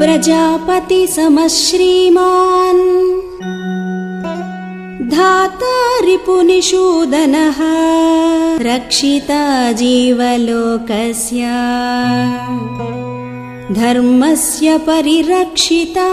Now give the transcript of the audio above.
प्रजापतिसमश्रीमान् धाता रिपुनिषूदनः रक्षिता जीवलोकस्य धर्मस्य परिरक्षिता